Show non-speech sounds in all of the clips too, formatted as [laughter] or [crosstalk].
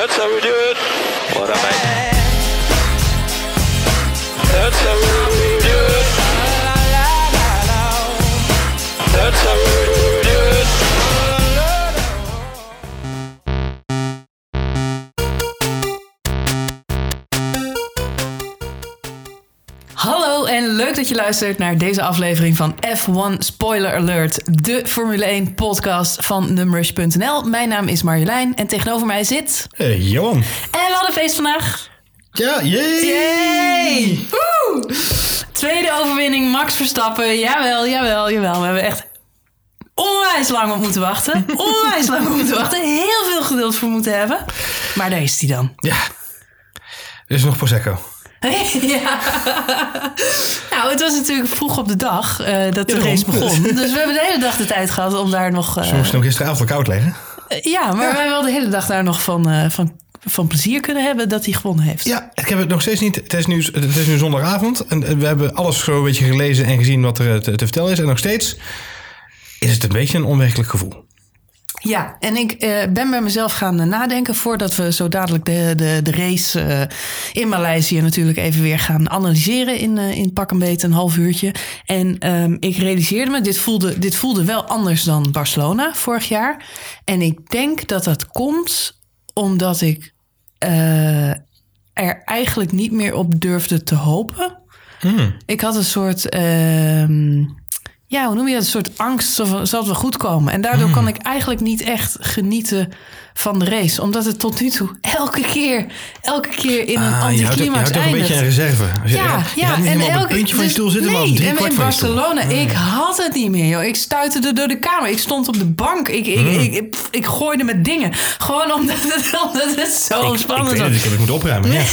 That's how we do it. What a mate. That's how we do it. That's how we do it. Je luistert naar deze aflevering van F1 Spoiler Alert, de Formule 1 podcast van Numrush.nl. Mijn naam is Marjolein en tegenover mij zit... Hey, Johan. En we hadden feest vandaag. Ja. Yay! Woe! Tweede overwinning, Max Verstappen. Jawel, jawel, jawel. We hebben echt onwijs lang op moeten wachten. [laughs] Onwijs lang op moeten wachten. Heel veel geduld voor moeten hebben. Maar daar is hij dan. Ja. Er is nog Prosecco. [laughs] ja. Nou, het was natuurlijk vroeg op de dag eh, dat de Ja, race begon. [laughs] Dus we hebben de hele dag de tijd gehad om daar nog... eh, Ze moesten nog gisteravond koud leggen. ja, maar wij wel de hele dag daar nog van, eh, van, van plezier kunnen hebben dat hij gewonnen heeft. Ja, ik heb het nog steeds niet. Het is nu, het is nu zondagavond. En we hebben alles zo een beetje gelezen en gezien wat er te, te vertellen is. En nog steeds is het een beetje een onwerkelijk gevoel. Ja, en ik eh, ben bij mezelf gaan nadenken voordat we zo dadelijk de, de, de race eh, in Maleisië natuurlijk even weer gaan analyseren in, eh, in pak een beet een half uurtje. En ehm, ik realiseerde me, dit voelde, dit voelde wel anders dan Barcelona vorig jaar. En ik denk dat dat komt omdat ik er eigenlijk niet meer op durfde te hopen. Ik had een soort. ehm, ja, hoe noem je dat? Een soort angst. Zo van, zal het wel goed komen? En daardoor kan ik eigenlijk niet echt genieten van de race. Omdat het tot nu toe elke keer, elke keer in een Ah, houdt, ook- je houdt ook een beetje eindigt. reserve. Je, Ja, je ja, niet en elke puntje van je dus- stoel zitten, maar nee, op drie en kwart in. Barcelona, ik had het niet meer, joh. Ik stuitte door de kamer. Ik stond op de bank. Ik, ik, Hmm. ik, ik, ik gooide met dingen. Gewoon omdat het, [laughs] omdat het zo Ik, ik spannend weet was. het, ik moeten opruimen. Ja. [laughs]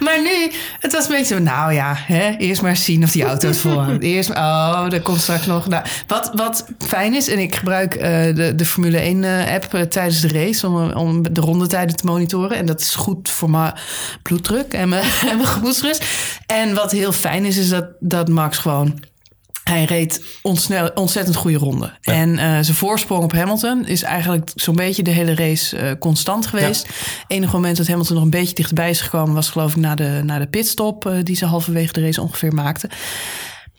Maar nu, het was een beetje zo, nou ja, hè, eerst maar zien of die auto het [laughs] volhoudt. Eerst, oh, dat komt straks nog. Nou, wat, wat fijn is, en ik gebruik eh, de, de Formule 1 eh, app eh, tijdens de race om, om de rondetijden te monitoren. En dat is goed voor mijn bloeddruk en mijn, [laughs] en mijn gemoedsrust. En wat heel fijn is, is dat, dat Max gewoon hij reed ontsnel, ontzettend goede ronde. En eh, zijn voorsprong op Hamilton is eigenlijk zo'n beetje de hele race eh, constant geweest. Enige moment dat Hamilton nog een beetje dichterbij is gekomen... was geloof ik na de, na de pitstop eh, die ze halverwege de race ongeveer maakte.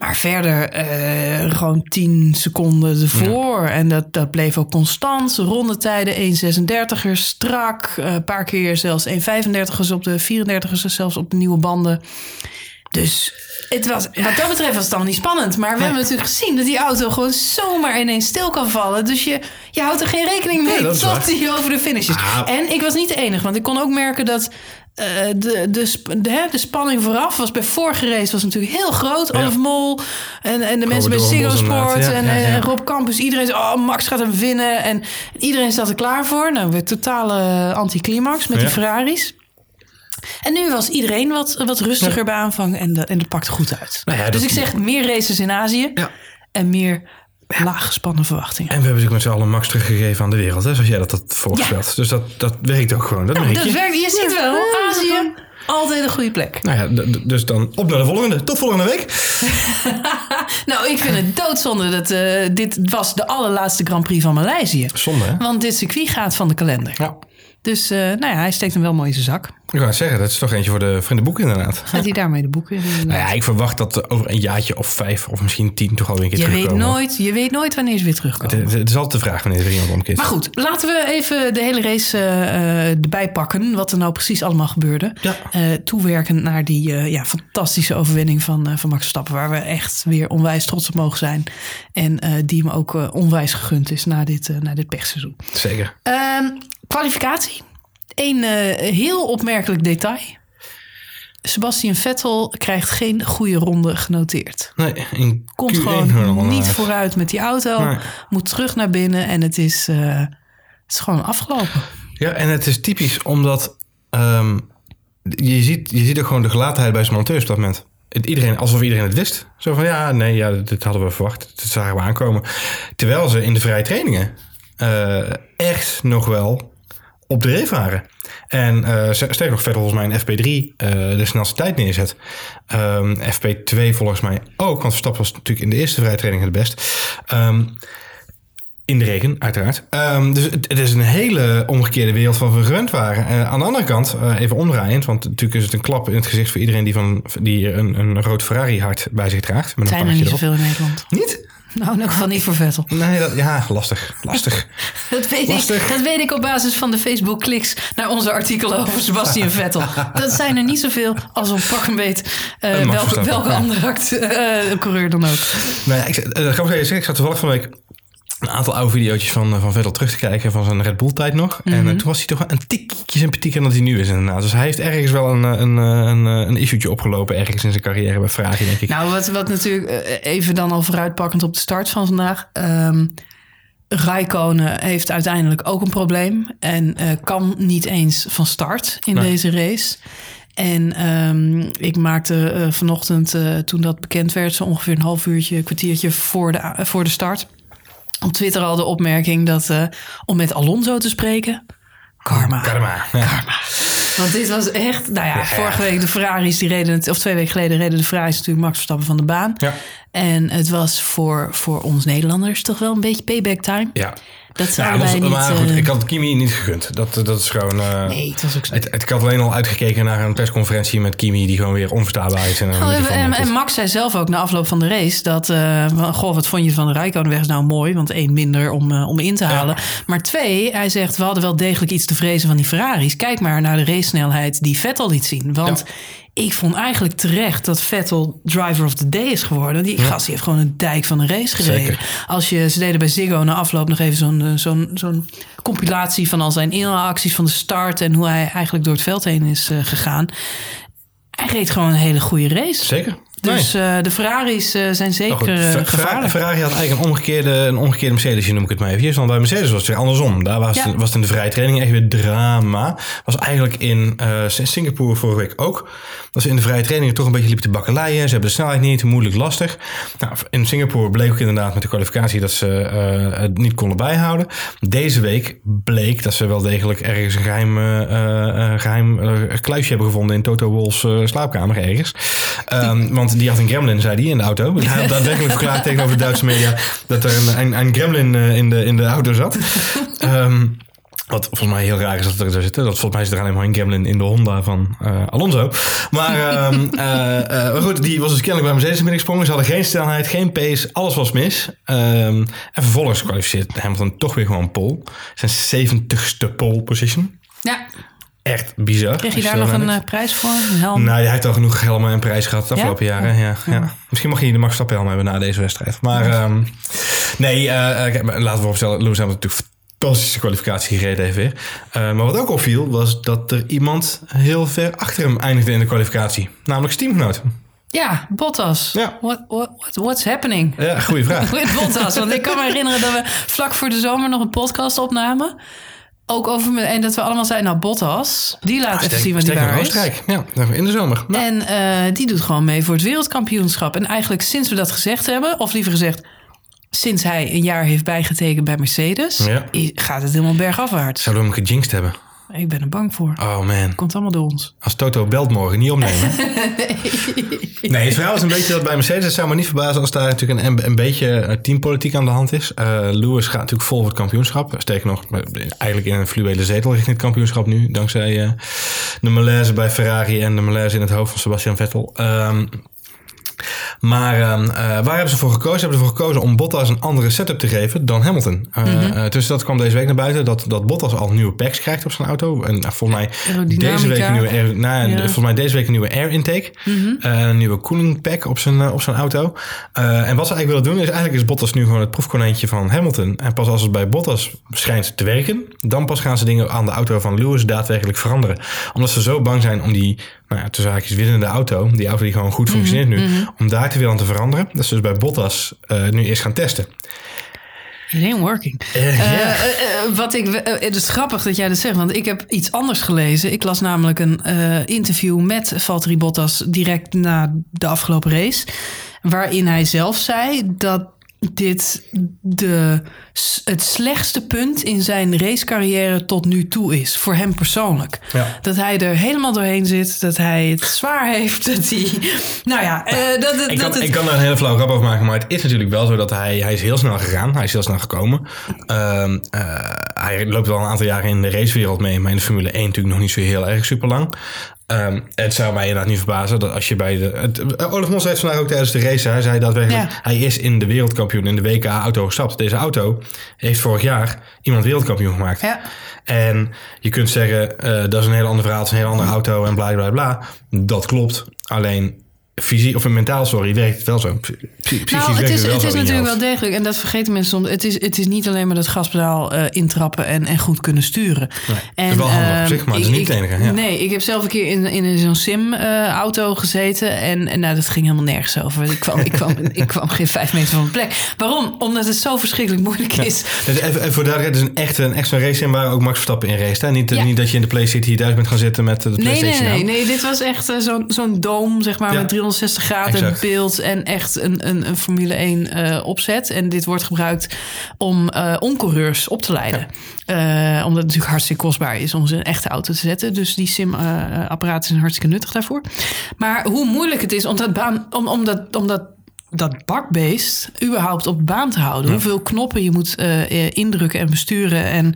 Maar verder eh, gewoon 10 seconden ervoor. En dat, dat bleef ook constant. Rondetijden 1,36er, strak. eh, Een paar keer zelfs 1,35ers op de 34ers, zelfs op de nieuwe banden. Dus het was, wat dat betreft was het dan niet spannend. Maar we hebben natuurlijk gezien dat die auto gewoon zomaar ineens stil kan vallen. Dus je, je houdt er geen rekening mee Nee, tot hij over de finish is. Ah. En ik was niet de enige, want ik kon ook merken dat... eh, de, de, de, hè, de spanning vooraf was bij vorige race was natuurlijk heel groot. Ja. Olaf Mol en, en de mensen bij door Ziggo Bos inderdaad. Sport Ja, en, ja, en Rob Campus. Iedereen zei, oh, Max gaat hem winnen. En iedereen zat er klaar voor. Nou, weer totale anticlimax met die. Ferraris. En nu was iedereen wat, wat rustiger bij aanvang en, de, en dat pakte goed uit. Nou dus dat- ik zeg meer races in Azië Ja. en meer laaggespannen verwachtingen. En we hebben natuurlijk met z'n allen Max teruggegeven aan de wereld. Hè, zoals jij dat had voorgesteld. Dus dat, dat werkt ook gewoon. Dat merk dat je. werkt, je ziet wel, Azië, altijd een goede plek. Nou ja, dus dan op naar de volgende. Tot volgende week. [laughs] Nou, ik vind het doodzonde dat eh, dit was de allerlaatste Grand Prix van Maleisië. Zonde, hè? Want dit circuit gaat van de kalender. Ja. Dus eh, nou ja, hij steekt hem wel mooi in zijn zak. Ik wou zeggen, dat is toch eentje voor de, boeken inderdaad. Gaat hij daarmee de boeken in? Nou ja, ik verwacht dat er over een jaartje of vijf of misschien tien toch alweer een keer je, weet nooit, je weet nooit wanneer ze weer terugkomen. Het, het is altijd de vraag wanneer er iemand omkeert. Maar goed, laten we even de hele race eh, eh, erbij pakken. Wat er nou precies allemaal gebeurde. Ja. Toewerkend naar die ja, fantastische overwinning van, van Max Verstappen. Waar we echt weer onwijs trots op mogen zijn. En die hem ook onwijs gegund is na dit, na dit pechseizoen. Zeker. Kwalificatie. Eén eh, heel opmerkelijk detail. Sebastian Vettel krijgt geen goede ronde genoteerd. Nee, in Komt Q1 gewoon niet vooruit met die auto. Nee. Moet terug naar binnen en het is, eh, het is gewoon afgelopen. Ja, en het is typisch omdat ehm, je, ziet, je ziet ook gewoon de gelatenheid bij zijn monteurs op dat moment. Het, iedereen, alsof iedereen het wist. Zo van ja, nee, ja, dit hadden we verwacht. Dat zagen we aankomen. Terwijl ze in de vrije trainingen eh, echt nog wel op de reef waren. En sterker nog, verder volgens mij in FP3 eh, de snelste tijd neerzet. Ehm, FP2 volgens mij ook, want Verstappen was natuurlijk in de eerste vrije training het best. Ehm, In de regen, uiteraard. Ehm, dus het, het is een hele omgekeerde wereld van we gewend waren. Eh, aan de andere kant, even omdraaiend, want natuurlijk is het een klap in het gezicht voor iedereen die, van, die een, een rood Ferrari-hart bij zich draagt. Met een Zijn er niet erop. zoveel in Nederland. Niet? [laughs] Nou, in ieder geval niet voor Vettel. Nee, dat, ja, lastig. Lastig. [laughs] Dat weet, ik, dat weet ik op basis van de Facebook-kliks naar onze artikelen over Sebastian [laughs] Vettel. Dat zijn er niet zoveel als op pak een beet eh, welke, andere act, eh, coureur dan ook. Nou ja, ik, eh, dat ga ik zeggen. Ik zat toevallig van de week een aantal oude video's van, van Vettel terug te kijken van zijn Red Bull tijd nog. En eh, toen was hij toch een tikje sympathieker dan hij nu is inderdaad. Dus hij heeft ergens wel een, eh, een, eh, een, een issue'tje opgelopen ergens in zijn carrière bij Ferrari, denk ik. Nou, wat, wat natuurlijk even dan al vooruitpakkend op de start van vandaag. ehm Raikkonen heeft uiteindelijk ook een probleem. En kan niet eens van start in Nee. deze race. En ehm, ik maakte vanochtend, toen dat bekend werd, zo ongeveer een half uurtje, een kwartiertje voor de, voor de start. Op Twitter al de opmerking dat eh, om met Alonso te spreken. Karma. Karma. [laughs] Ja. Want dit was echt, nou ja, Ja, ja. vorige week de Ferraris, die reden het, of twee weken geleden reden de Ferraris natuurlijk Max Verstappen van de baan. Ja. En het was voor, voor ons Nederlanders toch wel een beetje payback time. Ja. Dat Ja, niet... maar goed, eh, ik had het Kimi niet gegund. Dat, dat is gewoon... eh, nee, het was ook zo. het, het, ik had alleen al uitgekeken naar een persconferentie met Kimi die gewoon weer onverstaanbaar is. En, Oh, en, van- en, en Max zei zelf ook na afloop van de race dat, eh, goh, wat vond je van de Rijkoon weg? Nou mooi, want één minder om, eh, om in te halen. Maar twee, hij zegt, we hadden wel degelijk iets te vrezen van die Ferraris. Kijk maar naar de racesnelheid die Vettel liet zien. Want ik vond eigenlijk terecht dat Vettel driver of the day is geworden. Die gast die heeft gewoon een dijk van een race gereden. Zeker. Als je, ze deden bij Ziggo na afloop nog even zo'n eh, zo'n zo'n compilatie van al zijn inhaalacties van de start en hoe hij eigenlijk door het veld heen is eh, gegaan. Hij reed gewoon een hele goede race. Zeker. Dus eh, de Ferraris eh, zijn Maar zeker eh, gevaarlijk. Ferrari had eigenlijk een omgekeerde, een omgekeerde Mercedes, noem ik het maar even. Want bij Mercedes was het weer andersom. Daar was, Ja. het, was het in de vrije training echt weer drama. Was eigenlijk in Singapore vorige week ook. Dat ze in de vrije training toch een beetje liepen te bakkeleien. Ze hebben de snelheid niet, moeilijk, lastig. Nou, in Singapore bleek ook inderdaad met de kwalificatie dat ze het niet konden bijhouden. Deze week bleek dat ze wel degelijk ergens een geheim, eh, eh, geheim eh, kluisje hebben gevonden in Toto Wolf's slaapkamer ergens. Ehm, want die had een gremlin, zei hij, in de auto. Hij had daadwerkelijk verklaard tegenover de Duitse media dat er een, een, een gremlin eh, in, de, in de auto zat. [laughs] Ehm, wat volgens mij heel raar is dat er zo zit. hè. Dat volgens mij zit er alleen maar een gremlin in de Honda van eh, Alonso. Maar, ehm, [laughs] eh, eh, maar goed, die was dus kennelijk bij Mercedes binnengesprongen. Ze hadden geen snelheid, geen pace, alles was mis. Ehm, en vervolgens kwalificeert Hamilton toch weer gewoon pole. Zijn 70ste pole position. Ja, Echt bizar. kreeg je daar nog een eh, prijs voor? Een helm? Nou, hij heeft al genoeg helmen en prijs gehad de Ja? afgelopen jaren. Ja, ja. Misschien mag je de Max Verstappen helm hebben na deze wedstrijd. Maar ehm, nee, maar laten we opstellen. Lewis Hamilton natuurlijk fantastische kwalificatie gereden heeft weer. Maar wat ook opviel was dat er iemand heel ver achter hem eindigde in de kwalificatie. Namelijk zijn teamgenoot. Ja, Bottas. Ja. What, what- what's happening? Ja, goede vraag. [laughs] Met Bottas. Want ik kan me herinneren dat we vlak voor de zomer nog een podcast opnamen. Ook over me. En dat we allemaal zeiden, nou Bottas, die laat even zien wat in waar is. Oostenrijk. Ja, in de zomer. En eh, die doet gewoon mee voor het wereldkampioenschap. En eigenlijk sinds we dat gezegd hebben, of liever gezegd, sinds hij een jaar heeft bijgetekend bij Mercedes, Ja. gaat het helemaal bergafwaarts. zouden we hem gejinxed hebben? Ik ben er bang voor. Oh man. Komt allemaal door ons. Als Toto belt morgen, niet opnemen. [laughs] nee, het verhaal is een beetje dat bij Mercedes het zou me niet verbazen als daar natuurlijk een, een beetje eh, teampolitiek aan de hand is. Eh, Lewis gaat natuurlijk vol voor het kampioenschap. Sterker nog, eigenlijk in een fluwele zetel richting het kampioenschap nu. Dankzij eh, de malaise bij Ferrari en de malaise in het hoofd van Sebastian Vettel. Ehm, maar ehm, eh, waar hebben ze voor gekozen? Ze hebben ervoor gekozen om Bottas een andere setup te geven dan Hamilton. Eh, dus dat kwam deze week naar buiten. Dat, dat Bottas al nieuwe packs krijgt op zijn auto. En eh, volgens mij deze week een nieuwe air, nou, ja, volgens mij deze week een nieuwe air intake. Eh, een nieuwe cooling pack op zijn, op zijn auto. En wat ze eigenlijk willen doen is eigenlijk is Bottas nu gewoon het proefkonijntje van Hamilton. En pas als het bij Bottas schijnt te werken, dan pas gaan ze dingen aan de auto van Lewis daadwerkelijk veranderen. Omdat ze zo bang zijn om die, nou ja, tussen haakjes winnende auto, die auto die gewoon goed functioneert nu, om daar te willen aan te veranderen. Dat ze dus bij Bottas eh, nu eerst gaan testen. It ain't working. Ja. Eh, wat ik, het is grappig dat jij dat zegt, want ik heb iets anders gelezen. Ik las namelijk een interview met Valtteri Bottas direct na de afgelopen race. Waarin hij zelf zei dat dit de, het slechtste punt in zijn racecarrière tot nu toe is. Voor hem persoonlijk. Ja. Dat hij er helemaal doorheen zit. Dat hij het zwaar heeft. Dat hij... Nou ja, eh, dat, dat, Ik kan, dat het... ik kan er een hele flauwe grap over maken, maar het is natuurlijk wel zo dat hij, hij is heel snel gegaan. Hij is heel snel gekomen. Ehm, eh, hij loopt al een aantal jaren in de racewereld mee, maar in de Formule 1 natuurlijk nog niet zo heel erg super lang. Ehm, het zou mij inderdaad niet verbazen dat als je bij de... Het, eh, Olaf Mos het vandaag ook tijdens de race. Hij zei daadwerkelijk, Ja. hij is in de wereldkampioen in de WK-auto gestapt. Deze auto heeft vorig jaar iemand wereldkampioen gemaakt. Ja. En je kunt zeggen, eh, dat is een heel ander verhaal, het is een heel andere auto en bla bla bla. Dat klopt. Alleen fysiek of mentaal, sorry, werkt het wel zo. Psy- Psychisch Nou, het is, het zo is natuurlijk wel degelijk. En dat vergeten mensen soms. Het is, het is niet alleen maar dat gaspedaal eh, intrappen en, en goed kunnen sturen. het is wel handig op ehm, zich, maar het is ik- niet het ik- enige, ja. Nee, ik heb zelf een keer in, in zo'n sim-auto gezeten. En, en nou, dat ging helemaal nergens over. Ik kwam, ik, kwam, ik kwam geen vijf meter van mijn plek. Waarom? Omdat het zo verschrikkelijk moeilijk is. Dus even, even voor duidelijkheid, het is een echt een, echt zo'n race in waar ook Max Verstappen in race. Hè? Niet, Ja. niet dat je in de PlayStation hier thuis bent gaan zitten met de Nee, nee, PlayStation. nee, aan. nee. Dit was echt eh, zo'n zo'n doom, zeg maar, Ja. met 360 graden Exact. beeld en echt een, een, een Formule 1 eh, opzet. En dit wordt gebruikt om eh oncoureurs op te leiden. Eh, omdat het natuurlijk hartstikke kostbaar is om ze een echte auto te zetten. Dus die sim-apparaten zijn hartstikke nuttig daarvoor. Maar hoe moeilijk het is om dat, baan, om, om dat, om dat, dat bakbeest überhaupt op de baan te houden. Hoeveel knoppen je moet indrukken en besturen en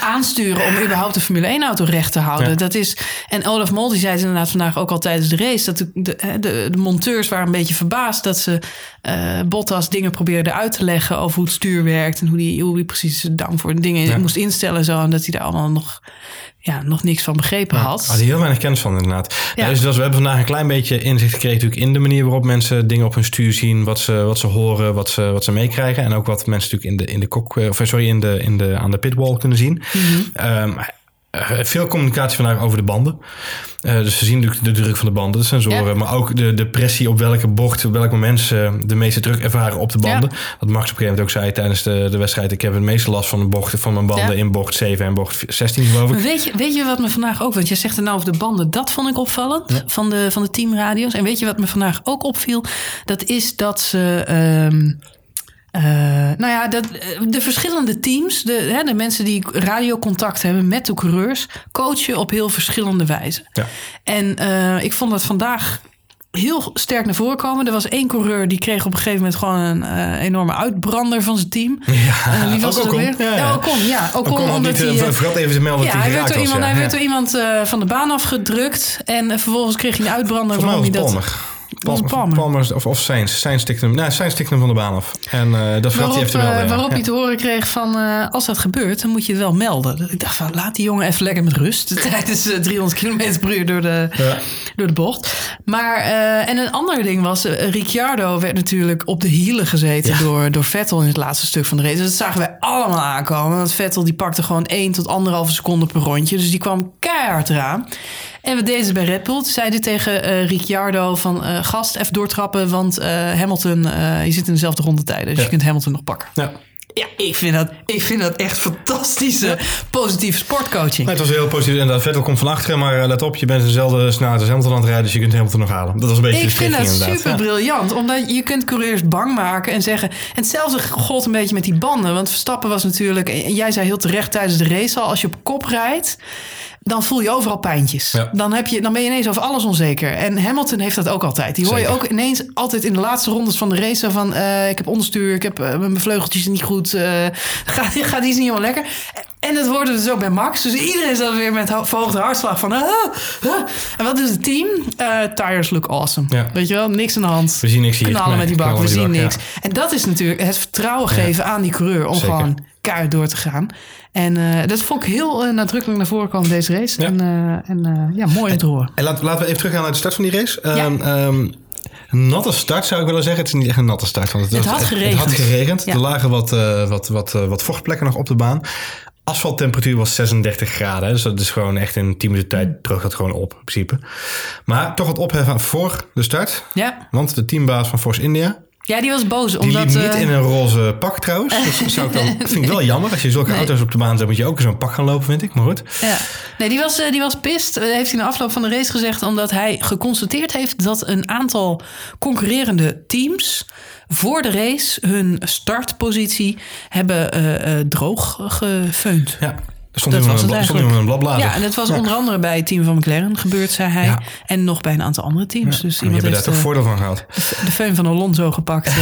aansturen om überhaupt de Formule 1 auto recht te houden. Ja. Dat is, en Olaf Mol die zei het inderdaad vandaag ook al tijdens de race. Dat de, de, de, de monteurs waren een beetje verbaasd dat ze eh, Bottas dingen probeerden uit te leggen over hoe het stuur werkt. En hoe die, hoe die precies de downforce dingen Ja. moest instellen. en Zo, en dat hij daar allemaal nog, ja, nog niks van begrepen had. Had hij heel weinig kennis van, inderdaad. Ja. Dus was- we hebben vandaag een klein beetje inzicht gekregen natuurlijk in de manier waarop mensen dingen op hun stuur zien, wat ze, wat ze horen, wat ze, wat ze meekrijgen. En ook wat mensen natuurlijk in de, in de kok, eh, of sorry, in de, in de, aan de pitwall kunnen zien. Eh, veel communicatie vandaag over de banden. Eh, dus ze zien natuurlijk de druk van de banden, de sensoren, Ja. maar ook de, de pressie op welke bocht, op welk moment ze de meeste druk ervaren op de banden. Wat Max op een gegeven moment ook zei tijdens de, de wedstrijd. Ik heb het meeste last van de bochten van mijn banden Ja. in bocht 7 en bocht 16 geloof ik. Maar Weet je, weet je wat me vandaag ook... Want jij zegt er nou over de banden. Dat vond ik opvallend van, de, van de teamradio's. En weet je wat me vandaag ook opviel? Dat is dat ze... ehm, eh, nou ja, dat, eh, de verschillende teams, de, hè, de mensen die radiocontact hebben met de coureurs, coachen op heel verschillende wijzen. Ja. En eh, ik vond dat vandaag heel sterk naar voren komen. Er was één coureur die kreeg op een gegeven moment gewoon een enorme uitbrander van zijn team. Ja, wie was ook alweer? Ja, ja. Ocon, ja. Ocon, omdat hij... vergat even te melden ja, hij werd door iemand, hij werd door iemand van de baan afgedrukt. En vervolgens kreeg hij een uitbrander waarom was hij dat... Palmer. Of, of Sainz. Sainz tikte hem, nee, Sainz tikte hem van de baan af. En eh, dat Waarop, melden. eh, ja. waarop Ja. hij te horen kreeg van... eh, als dat gebeurt, dan moet je het wel melden. Ik dacht van, laat die jongen even lekker met rust... tijdens eh, 300 km per uur door de, Ja. door de bocht. Maar, eh, en een ander ding was... eh, Ricciardo werd natuurlijk op de hielen gezeten... Ja. Door, door Vettel in het laatste stuk van de race. Dus dat zagen wij allemaal aankomen. Want Vettel die pakte gewoon 1 tot 1,5 seconde per rondje. Dus die kwam keihard eraan. En we deden ze bij Red Bull. Toen zei hij tegen eh, Ricciardo van... eh, gast, even doortrappen, want eh, Hamilton... je zit in dezelfde rondetijden. Dus Ja. je kunt Hamilton nog pakken. Ja. Ja, ik vind dat, ik vind dat echt fantastische, positieve sportcoaching. Nee, het was heel positief. En dat Vettel komt van achteren, maar let op, je bent dezelfde snelheid als Hamilton aan het rijden, dus je kunt Hamilton nog halen. Dat was een beetje Ik de vind dat inderdaad. super Ja. briljant. Omdat je kunt coureurs bang maken en zeggen... En hetzelfde gold een beetje met die banden. Want Verstappen was natuurlijk... Jij zei heel terecht tijdens de race al... Als je op kop rijdt... Dan voel je overal pijntjes. Ja. Dan, heb je, dan ben je ineens over alles onzeker. En Hamilton heeft dat ook altijd. Die hoor je ook ineens altijd in de laatste rondes van de race. Van, eh, ik heb onderstuur, ik heb eh, mijn vleugeltjes niet goed. eh [laughs] gaat, gaat iets niet helemaal lekker. En dat hoorde dus ook bij Max. Dus iedereen zat weer met ho- verhoogde hartslag van... ah, ah. En wat doet het team? Tires look awesome. Ja. Weet je wel, niks aan de hand. We zien niks hier. Knallen met die bak, we zien niks. En dat is natuurlijk het vertrouwen geven aan die coureur... om Zeker. gewoon keihard door te gaan. En eh, dat vond ik heel eh, nadrukkelijk naar voren komen deze race. Ja. En, eh, en ja, mooi om te horen. En laten, laten we even teruggaan naar de start van die race. Ja. Ehm, ehm, een natte start zou ik willen zeggen. Het is niet echt een natte start. Want het, Het had Het, geregend. had geregend. Ja. Er lagen wat, wat, wat, wat vochtplekken nog op de baan. Asfalttemperatuur was 36 graden. Dus dat is gewoon echt in 10 minuten tijd droog dat gewoon op in principe. Maar toch wat opheffen voor de start. Ja. Want de teambaas van Force India, ja, die was boos. die Omdat, liep niet eh, in een roze pak trouwens. Dat zou ik dan, [laughs] vind ik wel jammer. Als je zulke Nee. auto's op de baan zet, moet je ook in zo'n pak gaan lopen, vind ik. Maar goed. Ja. Nee, die was, eh, die was pist. Eh, heeft hij in de afloop van de race gezegd. Omdat hij geconstateerd heeft dat een aantal concurrerende teams. voor de race hun startpositie hebben eh, droog gefeund. Ja, stond Dat was het een bla- stond iemand met een bladblazer. Ja, en dat was onder andere bij het team van McLaren gebeurd, zei hij. Ja. En nog bij een aantal andere teams. Dus En die iemand hebben daar toch eh, voordeel van gehad. de feun van Alonso gepakt. En, [laughs]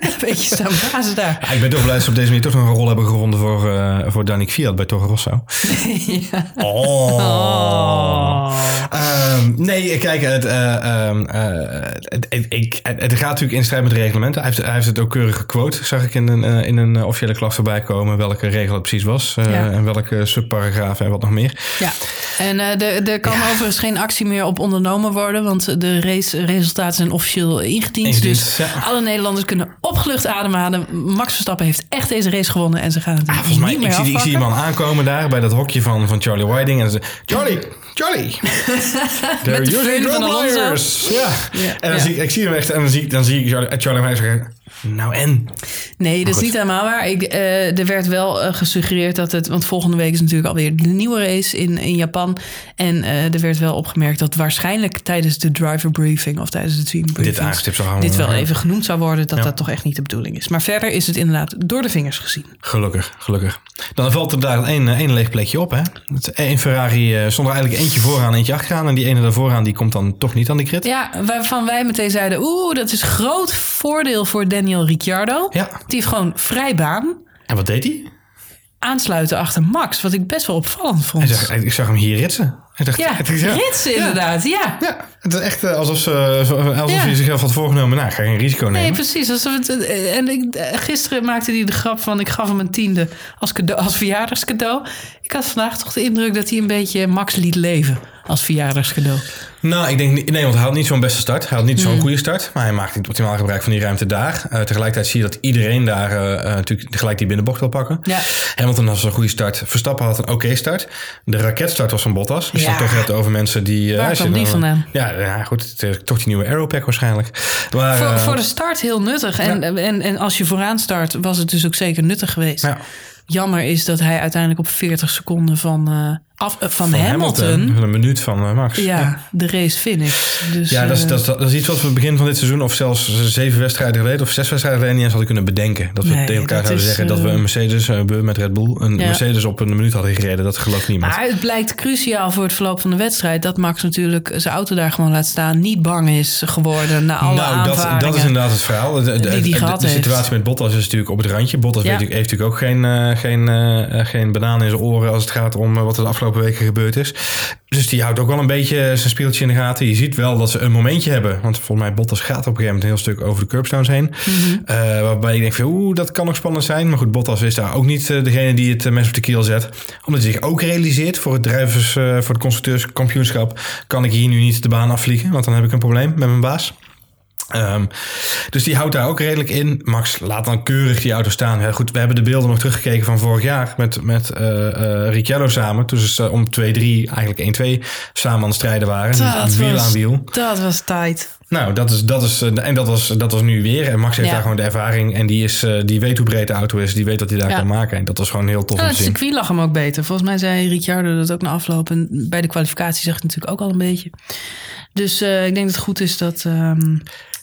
een beetje staan blazen daar. Ja, ik ben toch blij dat ze op deze manier toch nog een rol hebben gevonden voor, eh voor Danik Fiat bij Toro Rosso. [laughs] ja. Oh. Ehm, nee, kijk, het, eh, ehm, eh, het, ik- het, het gaat natuurlijk in strijd met de reglementen. Hij heeft, hij heeft het ook keurig gequote, zag ik in een, in een officiële klacht voorbij komen, welke regel het precies was. Eh, Ja. En welke subparagraaf en wat nog meer. Ja, en eh, er er kan overigens geen actie meer op ondernomen worden, want de raceresultaten zijn officieel ingediend. Ingediend, dus ja. alle Nederlanders kunnen opgelucht ademhalen. Max Verstappen heeft echt deze race gewonnen en ze gaan het Ah, volgens mij, niet meer ik zie, ik man aankomen daar bij dat hokje van, van Charlie Whiting. En ze Charlie, Charlie. [laughs] They're Met de using wires. Ja. En dan zie ik, ik zie hem echt en dan zie, ik- dan zie ik Charlie, Charlie Whiting zeggen, nou en? Nee, dat is niet helemaal waar. Ik, eh, er werd wel eh, gesuggereerd dat het... Want volgende week is natuurlijk alweer de nieuwe race in, in Japan. En eh, er werd wel opgemerkt dat waarschijnlijk tijdens de driver briefing... of tijdens de team briefing... Dit aangestipt zou gaan Dit wel even genoemd zou worden dat Ja. dat toch echt niet de bedoeling is. Maar verder is het inderdaad door de vingers gezien. Gelukkig, gelukkig. Dan valt er daar één, één leeg plekje op. Hè? Één Ferrari stond er eigenlijk eentje vooraan, eentje achteraan. En die ene daarvooraan die komt dan toch niet aan de grid. Ja, waarvan wij meteen zeiden... oeh, dat is groot voordeel voor Daniel Ricciardo. Ja. Die heeft gewoon vrij baan. En wat deed hij? Aansluiten achter Max, wat ik best wel opvallend vond. Zag, ik zag hem hier ritsen. Hij dacht, ja, het is- ja. ritsen inderdaad, ja. Ja, het is echt eh, alsof, ze, alsof Ja. hij zichzelf had voorgenomen. Nou, ik ga geen risico nemen. Nee, precies. Alsof het, eh, en ik, eh, gisteren maakte hij de grap van... ik gaf hem een tiende als, cadeau, als verjaardagscadeau. Ik had vandaag toch de indruk dat hij een beetje Max liet leven... als verjaardagscadeau. Nou, ik denk nee, want hij had niet zo'n beste start. Hij had niet Hmm. zo'n goede start. Maar hij maakte niet optimaal gebruik van die ruimte daar. Eh, tegelijkertijd zie je dat iedereen daar eh, eh, natuurlijk gelijk die binnenbocht wil pakken. Ja. Hamilton had een goede start. Verstappen had een oké start. De raketstart was van Bottas. Je Ja. het toch hebt over mensen die... Waar kwam die dan- vandaan? Ja, ja, goed. Toch die nieuwe Aeropack waarschijnlijk. Maar, Voor, voor de start heel nuttig. En, en, en als je vooraan start, was het dus ook zeker nuttig geweest. Ja. Jammer is dat hij uiteindelijk op 40 seconden van, af, eh, van, van Hamilton... Een minuut van eh, Max. ja, de race finish. Dus, Ja, dat is, eh, dat, is, dat is iets wat we begin van dit seizoen, of zelfs zeven wedstrijden geleden, of zes wedstrijden geleden, niet eens hadden kunnen bedenken. Dat we Nee, tegen elkaar zouden is, zeggen dat we een Mercedes, met Red Bull, een Ja. Mercedes op een minuut hadden gereden. Dat gelooft niemand. Maar het blijkt cruciaal voor het verloop van de wedstrijd... dat Max natuurlijk zijn auto daar gewoon laat staan... niet bang is geworden na alle nou, dat, dat is inderdaad het verhaal. De, de, Die die de- situatie met Bottas is natuurlijk op het randje. Bottas Ja. weet, heeft natuurlijk ook geen, geen, geen banaan in zijn oren als het gaat om wat er de afgelopen weken gebeurd is. Dus die houdt ook wel een beetje zijn speeltje in de gaten. Je ziet wel dat ze een momentje hebben. Want volgens mij Bottas gaat op een gegeven moment een heel stuk over de curbstones heen. Mhm. Eh, waarbij je denkt van oeh, dat kan nog spannend zijn. Maar goed, Bottas is daar ook niet eh, degene die het eh, mes op de kiel zet. Omdat hij zich ook realiseert voor het drijvers, eh, voor het constructeurskampioenschap. Kan ik hier nu niet de baan afvliegen. Want dan heb ik een probleem met mijn baas. Ehm, dus die houdt daar ook redelijk in. Max laat dan keurig die auto staan. Ja, goed, we hebben de beelden nog teruggekeken van vorig jaar met, met eh, Ricciardo samen. Toen ze om 2-3, eigenlijk 1-2 samen aan het strijden waren. Dat wiel was- aan wiel. Dat was tijd. Nou, dat is, dat is, eh, en dat was, dat was nu weer. En Max heeft Ja. daar gewoon de ervaring. En die, is, die weet hoe breed de auto is. Die weet wat hij daar Ja. kan maken. En dat was gewoon heel tof Ja, het circuit lag hem ook beter. Volgens mij zei Ricciardo dat ook na afloop. En bij de kwalificatie zegt het natuurlijk ook al een beetje. Dus ik denk dat het goed is dat... ehm,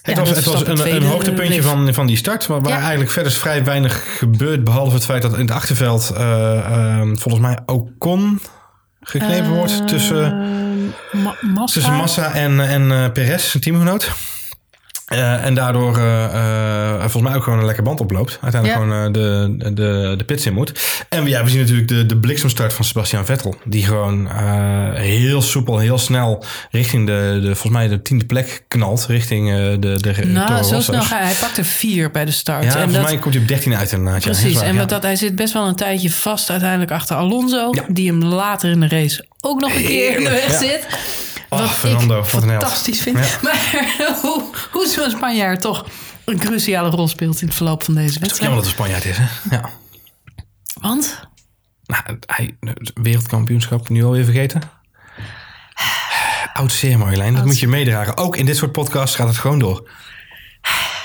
Het ja, was, het was een, een hoogtepuntje van, van die start. Waar, waar Ja. eigenlijk verder vrij weinig gebeurt. Behalve het feit dat in het achterveld eh, ehm, volgens mij Ocon geknepen wordt tussen, Ehm, Ma- Massa. tussen Massa en, en eh, Perez, zijn teamgenoot. Eh, en daardoor eh, eh, volgens mij ook gewoon een lekker band oploopt. Uiteindelijk Ja. gewoon de, de, de pits in moet. En ja, we zien natuurlijk de, de bliksemstart van Sebastian Vettel. Die gewoon heel soepel, heel snel richting de, de volgens mij de tiende plek knalt. Richting de, de, Nou, Toro zo snel ga hij pakte vier bij de start. Ja, en volgens dat, mij komt hij op 13 uit inderdaad. precies. Waar, en wat dat, hij zit best wel een tijdje vast uiteindelijk achter Alonso. Die hem later in de race ook nog een keer in de weg zit. Oh, wat Fernando, ik wat fantastisch vind. Ja. Maar [laughs] hoe, hoe zo'n Spanjaard toch een cruciale rol speelt in het verloop van deze Het is wedstrijd. jammer dat het Spanjaard is, hè? Ja. Want Nou, hij, het wereldkampioenschap nu alweer vergeten. Oud zeer, Marjolein. Dat moet je meedragen. Ook in dit soort podcasts gaat het gewoon door.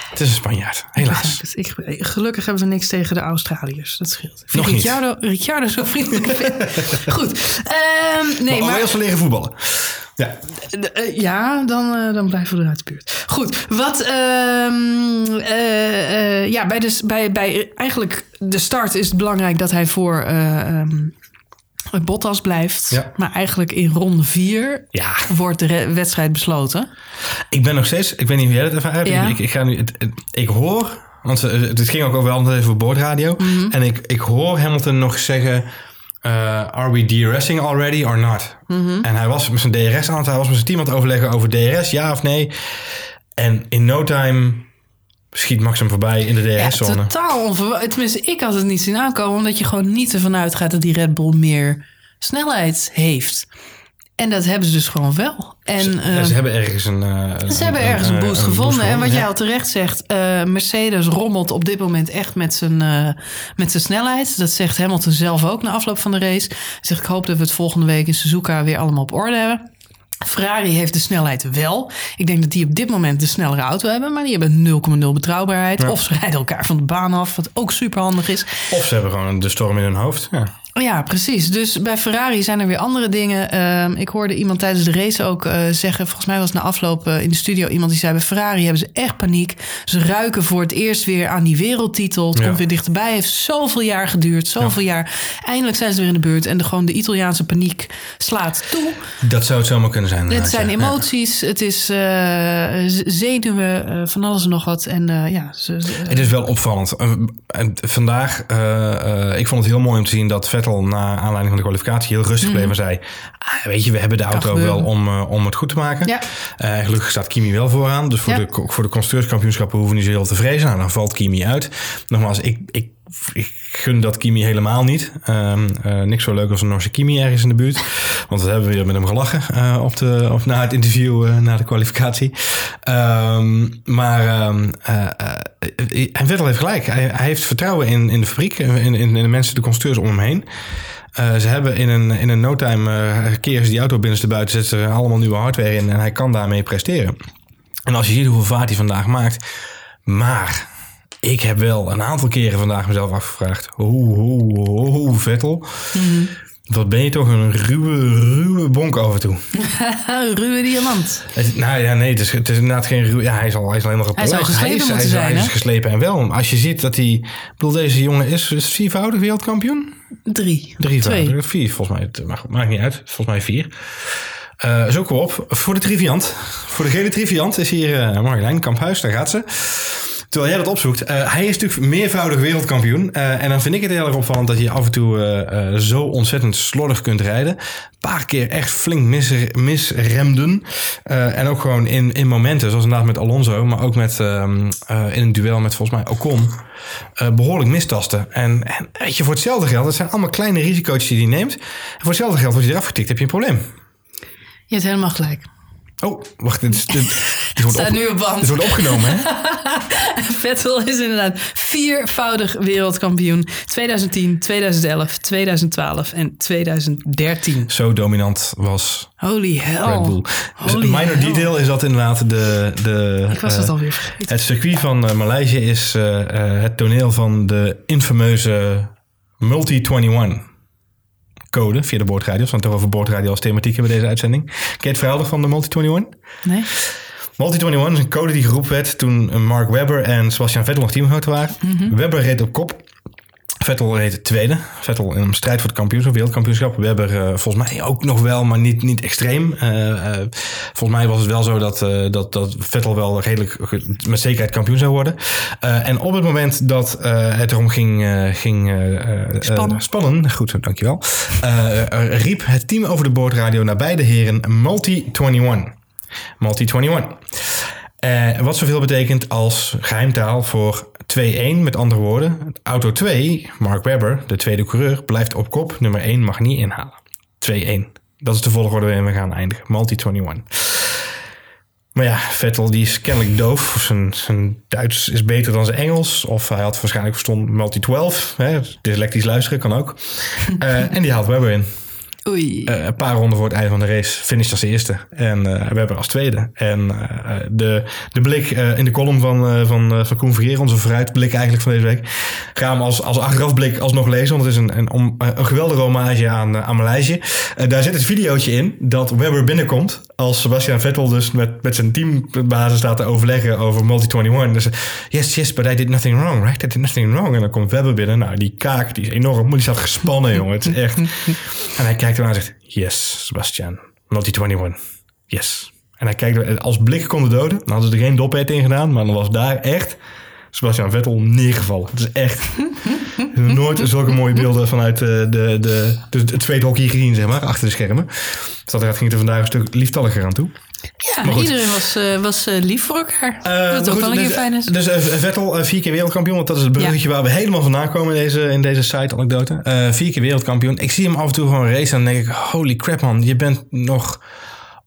Het is een Spanjaard, helaas. Dus ik, gelukkig hebben we niks tegen de Australiërs. Dat scheelt. Ik vind Nog niet. Ricciardo, Ricciardo zo vriendelijk. [laughs] Goed. Ehm, nee, maar leren voetballen. Ja, Eh, ja, dan, eh, dan blijven we eruit de buurt. Goed, wat... ehm, eh, ja, bij, de, bij, bij eigenlijk de start is het belangrijk dat hij voor ehm, Bottas blijft. Ja. Maar eigenlijk in ronde vier ja. wordt de wedstrijd besloten. Ik ben nog steeds, ik weet niet hoe jij dat even. Ja. Ik, ik, ga nu, het, het- ik hoor, want het ging ook over altijd even boordradio. Mhm. En ik, ik hoor Hamilton nog zeggen, eh, are we DRSing already or not? Mhm. En hij was met zijn DRS aan het, hij was met zijn team aan het overleggen over DRS, ja of nee. En in no time schiet Max hem voorbij in de Ja, DRS-zone. totaal onverwacht. Tenminste, ik had het niet zien aankomen... omdat je gewoon niet ervan uitgaat dat die Red Bull meer snelheid heeft. En dat hebben ze dus gewoon wel. En, eh, Ja, ze hebben ergens een... eh, Ze hebben ergens een eh, boost gevonden. En wat ja. jij al terecht zegt, eh, Mercedes rommelt op dit moment echt met zijn, eh, met zijn snelheid. Dat zegt Hamilton zelf ook na afloop van de race. Hij zegt, ik hoop dat we het volgende week in Suzuka weer allemaal op orde hebben. Ferrari heeft de snelheid wel. Ik denk dat die op dit moment de snellere auto hebben. Maar die hebben 0,0 betrouwbaarheid. Of ze rijden elkaar van de baan af. Wat ook super handig is. Of ze hebben gewoon de storm in hun hoofd. Ja. Ja, precies. Dus bij Ferrari zijn er weer andere dingen. Ehm, ik hoorde iemand tijdens de race ook eh, zeggen... volgens mij was na afloop eh, in de studio iemand die zei... bij Ferrari hebben ze echt paniek. Ze ruiken voor het eerst weer aan die wereldtitel. Het Ja. komt weer dichterbij. heeft zoveel jaar geduurd. Zoveel jaar. Eindelijk zijn ze weer in de beurt. En de, gewoon de Italiaanse paniek slaat toe. Dat zou het zomaar kunnen zijn. Het zijn ja. Emoties. Het is eh, zenuwen. van alles en nog wat. En ja... Ze, Het is wel opvallend. En vandaag, ik vond het heel mooi om te zien dat Vettel na aanleiding van de kwalificatie heel rustig bleef en zei: ah, Weet je, we hebben de auto wel om, eh, om het goed te maken. Ja. Eh, gelukkig staat Kimi wel vooraan. Dus voor, Ja. de, voor de constructeurskampioenschappen hoeven we niet zo heel te vrezen. Nou, dan valt Kimi uit. Nogmaals, ik, ik, ik gun dat Kimi helemaal niet. Ehm, eh, niks zo leuk als een Norse Kimi ergens in de buurt. Want we hebben weer met hem gelachen eh, op de, op, na het interview, eh, na de kwalificatie. Ehm, maar eh, en Vettel heeft gelijk. Hij, heeft vertrouwen in, in de fabriek, in, in, de mensen, de constructeurs om hem heen. Ze hebben in een, in een no time eh, keren ze die auto binnenste buiten, zetten ze allemaal nieuwe hardware in en hij kan daarmee presteren. En als je ziet hoeveel vaart hij vandaag maakt. Maar ik heb wel een aantal keren vandaag mezelf afgevraagd. Hoe, hoe, hoe, Vettel. Wat ben je toch een ruwe, ruwe bonk af en toe. [laughs] ruwe diamant. Het, nou ja, nee, het is, het is inderdaad geen ruwe... Ja, hij is al, hij is al helemaal Hij gepolijst. geslepen is, moeten hij is, zijn, Hij is geslepen en wel. Als je ziet dat hij... Ik bedoel, deze jongen is, is viervoudig wereldkampioen. Drie. Drievoudig. Twee. Vier, volgens mij. Het maakt, maakt niet uit. Volgens mij vier. Eh zoeken we op. Voor de triviant. Voor de gele triviant is hier eh Marjolein Kamphuis. Daar gaat ze. Terwijl jij dat opzoekt. eh, hij is natuurlijk meervoudig wereldkampioen. Eh, en dan vind ik het heel erg opvallend dat je af en toe eh, zo ontzettend slordig kunt rijden. Een paar keer echt flink mis, misremden. En ook gewoon in, in momenten, zoals inderdaad met Alonso, maar ook met, ehm, eh, in een duel met volgens mij Ocon. eh, behoorlijk mistasten. En, en weet je, voor hetzelfde geld, het zijn allemaal kleine risico's die hij neemt. En voor hetzelfde geld word je eraf getikt, heb je een probleem. Je hebt helemaal gelijk. Oh, wacht, dit, is- dit, dit [laughs] wordt, Staat op- nu op band. dit wordt opgenomen, hè? [laughs] Vettel is inderdaad viervoudig wereldkampioen. 2010, 2011, 2012 en 2013. Zo dominant was Holy hell. Red Bull. Dus Holy minor hell. detail is dat inderdaad de... de Ik was eh, dat alweer vergeten. Het circuit van eh, Maleisië is eh, eh, het toneel van de infameuze Multi-21 code via de boordradio. We gaan het toch over boordradio als thematiek hebben deze uitzending. Ken je het verhaal van de Multi-21? Nee? Multi-21 is een code die geroepen werd toen Mark Webber en Sebastian Vettel nog teamgenoten waren. Webber reed op kop. Vettel reed tweede. Vettel in een strijd voor het kampioenschap, wereldkampioenschap. Webber eh, volgens mij ook nog wel, maar niet, niet extreem. Eh, eh, volgens mij was het wel zo dat, dat, dat Vettel wel redelijk met zekerheid kampioen zou worden. En op het moment dat het erom ging, ging Spannen. spannen, goed, zo, dankjewel, riep het team over de boordradio naar beide heren Multi-21. Multi-21. Eh, wat zoveel betekent als geheimtaal voor 2-1. Met andere woorden, auto 2, Mark Webber, de tweede coureur, blijft op kop. Nummer 1 mag niet inhalen. 2-1. Dat is de volgorde waarin we gaan eindigen. Multi-21. Maar ja, Vettel die is kennelijk doof. Of Zijn, zijn Duits is beter dan zijn Engels. Of hij had waarschijnlijk verstond multi-12. hè, Dyslectisch luisteren kan ook. Eh, en die haalt Webber in. Oei. Eh, een paar ronden voor het einde van de race finished als eerste. En eh, we hebben als tweede. En eh, de, de blik eh, in de column van, eh, van, eh, van Koen Vergeer, onze vooruitblik eigenlijk van deze week, gaan we als, als achterafblik alsnog lezen. Want het is een, een, om- een geweldige hommage aan, eh, aan Maleisië. Eh, daar zit het videootje in dat Webber binnenkomt. Als Sebastian Vettel dus met, met zijn teambasis staat te overleggen over Multi-21. Dus yes, yes, but I did nothing wrong, right? I did nothing wrong. En dan komt Webber binnen. Nou, die kaak, die is enorm. Die staat gespannen, jongen. Het is echt... [laughs] En hij kijkt eraan en zegt, yes, Sebastian, Multi-21, yes. En hij kijkt, als blik kon de doden, dan hadden ze er geen dophead in gedaan, maar dan was daar echt Sebastian Vettel neergevallen. Het is echt [laughs] nooit zulke mooie beelden vanuit eh, de, de, de, de, het tweede hockey gezien, zeg maar, achter de schermen. Dus dat ging er vandaag een stuk lieftalliger aan toe. Ja, iedereen was, eh, was eh, lief voor elkaar. Eh, Wat ook goed, wel een keer dus, fijn is. Dus Vettel, vier keer wereldkampioen. Want dat is het bruggetje waar we helemaal vandaan komen in deze, in deze site-anekdote. Vier keer wereldkampioen. Ik zie hem af en toe gewoon racen en dan denk ik... Holy crap man, je bent nog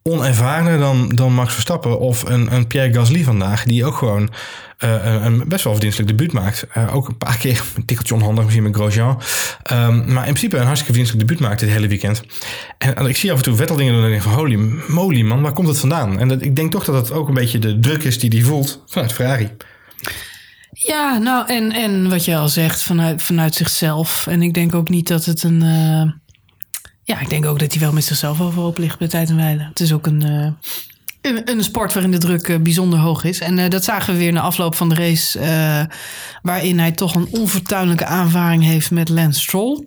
onervarener dan, dan Max Verstappen. Of een, een Pierre Gasly vandaag. Die ook gewoon eh, een, best wel verdienstelijk debuut maakt. Eh, ook een paar keer [laughs] een tikkeltje onhandig misschien met Grosjean. Ehm, maar in principe een hartstikke verdienstelijk debuut maakt dit hele weekend. En, ik zie af en toe Vettel dingen doen en denk van... Holy moly man, waar komt het vandaan? En dat, ik denk toch dat het ook een beetje de druk is die hij voelt vanuit Ferrari. Ja, nou, en, en wat je al zegt, vanuit, vanuit zichzelf. En ik denk ook niet dat het een... eh, ja, ik denk ook dat hij wel met zichzelf overhoop ligt bij tijd en wijle. Het is ook een, eh, een, een sport waarin de druk eh, bijzonder hoog is. En eh, dat zagen we weer na afloop van de race... waarin hij toch een onfortuinlijke aanvaring heeft met Lance Stroll. [laughs]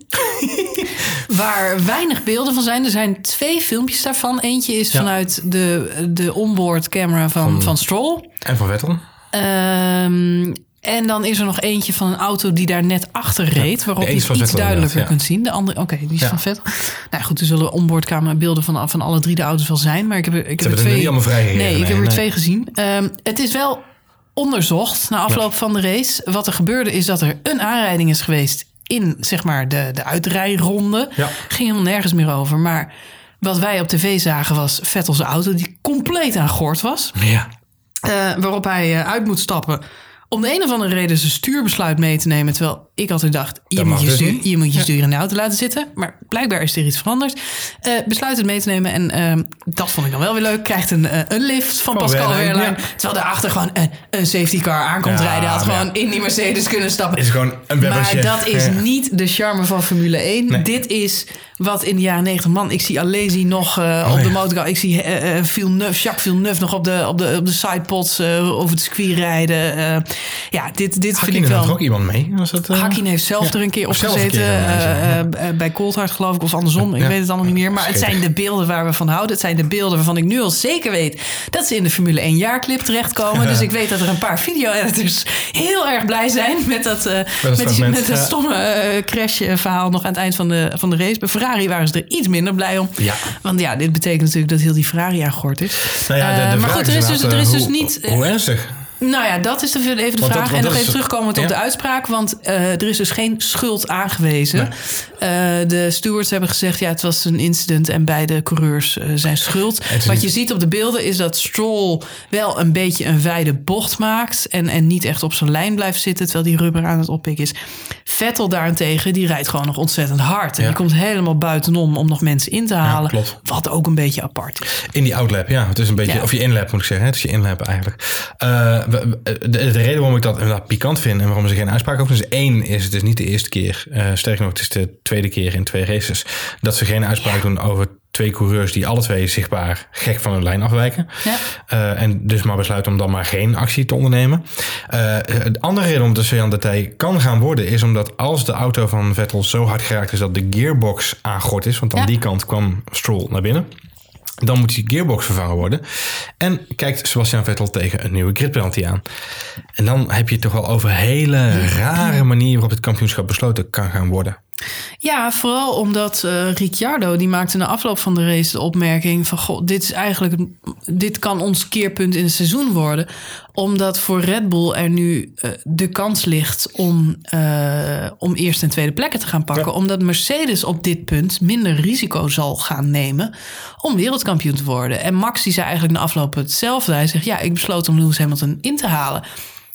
Waar weinig beelden van zijn. Er zijn twee filmpjes daarvan. Eentje is Ja. vanuit de, de onboard camera van, van Stroll. En van Vettel. Ehm, en dan is er nog eentje van een auto die daar net achter reed. waarop je het iets duidelijker ja. kunt zien. De andere, oké, die is Ja. van Vettel. Nou goed, er zullen onboardcamera beelden van, van alle drie de auto's wel zijn. Maar ik heb ik heb er twee. niet allemaal Nee, ik heb er nee. twee gezien. Ehm, het is wel onderzocht na afloop van de race. Wat er gebeurde is dat er een aanrijding is geweest in zeg maar de, de uitrijronde. Ging helemaal nergens meer over. Maar wat wij op tv zagen was Vettels auto die compleet aan gort was. Ja. Eh, waarop hij eh, uit moet stappen. Om de een of andere reden zijn stuurbesluit mee te nemen. Terwijl ik altijd dacht, je moet je, dus stuur, je, moet je stuur in de auto laten zitten. Maar blijkbaar is er iets veranderd. Eh, besluit het mee te nemen. En ehm, dat vond ik dan wel weer leuk. Krijgt een, eh, een lift van, Pascal Wehrlein, ja. Terwijl daarachter gewoon een, een safety car aankomt Ja, rijden. Had gewoon in die Mercedes kunnen stappen. Is gewoon een webbertje. Maar dat is Ja. niet de charme van Formule 1. Nee. Dit is wat in de jaren 90... Man, ik zie Alesi nog eh, Oh, op de ja. motorcar. Ik zie eh, eh, Villeneuve, Jacques Villeneuve nog op de, op de, op de sidepods eh, over het circuit rijden. Ja, dit, dit vind ik had er wel... ook iemand mee. Was dat, eh? Hakkinen heeft zelf Ja. er een keer op gezeten. eh, bij Coulthard geloof ik. Of andersom. Ik weet het allemaal niet meer. Maar het zijn de beelden waar we van houden. Het zijn de beelden waarvan ik nu al zeker weet... dat ze in de Formule 1 jaarclip terechtkomen. Dus ik weet dat er een paar video-editors heel erg blij zijn... met dat, met die- fragment, met dat stomme crash-verhaal nog aan het eind van de, van de race. Bij Ferrari waren ze er iets minder blij om. Ja. Want ja, dit betekent natuurlijk dat heel die Ferrari aan gort is. Nou ja, de, de maar goed, er is dus, er is dus niet... Hoe ernstig? Nou ja, dat is de, even de Want vraag. en nog even terugkomend op ja. de uitspraak. Want eh, er is dus geen schuld aangewezen. Eh, de stewards hebben gezegd... ja, het was een incident en beide coureurs eh, zijn schuld. Wat niet- je ziet op de beelden is dat Stroll wel een beetje een wijde bocht maakt... en, en niet echt op zijn lijn blijft zitten... terwijl die rubber aan het oppikken is. Vettel daarentegen, die rijdt gewoon nog ontzettend hard. En Ja. die komt helemaal buitenom om nog mensen in te halen. klopt. Wat ook een beetje apart is. In die outlap, ja. Het is een beetje, of je inlap moet ik zeggen. Het is je inlap eigenlijk. Eh, de, de reden waarom ik dat inderdaad pikant vind en waarom ze geen uitspraak over is één is het is niet de eerste keer. eh sterker nog, het is de tweede keer in twee races dat ze geen uitspraak doen over twee coureurs die alle twee zichtbaar gek van hun lijn afwijken. Ja. Eh, en dus maar besluiten om dan maar geen actie te ondernemen. Eh, de andere reden om de Sean Detail kan gaan worden is omdat als de auto van Vettel zo hard geraakt is dat de gearbox aangort is, want aan Ja. die kant kwam Stroll naar binnen. Dan moet die gearbox vervangen worden. En kijkt Sebastian Vettel tegen een nieuwe grid penalty aan. En dan heb je het toch wel over hele rare [clears throat] manieren waarop het kampioenschap besloten kan gaan worden. Ja, vooral omdat eh, Ricciardo die maakte na afloop van de race de opmerking van goh, dit is eigenlijk dit kan ons keerpunt in het seizoen worden, omdat voor Red Bull er nu eh, de kans ligt om eh, om eerste en tweede plekken te gaan pakken, Ja. omdat Mercedes op dit punt minder risico zal gaan nemen om wereldkampioen te worden. En Max die zei eigenlijk na afloop hetzelfde. Hij zegt ja, ik besloot om Lewis Hamilton in te halen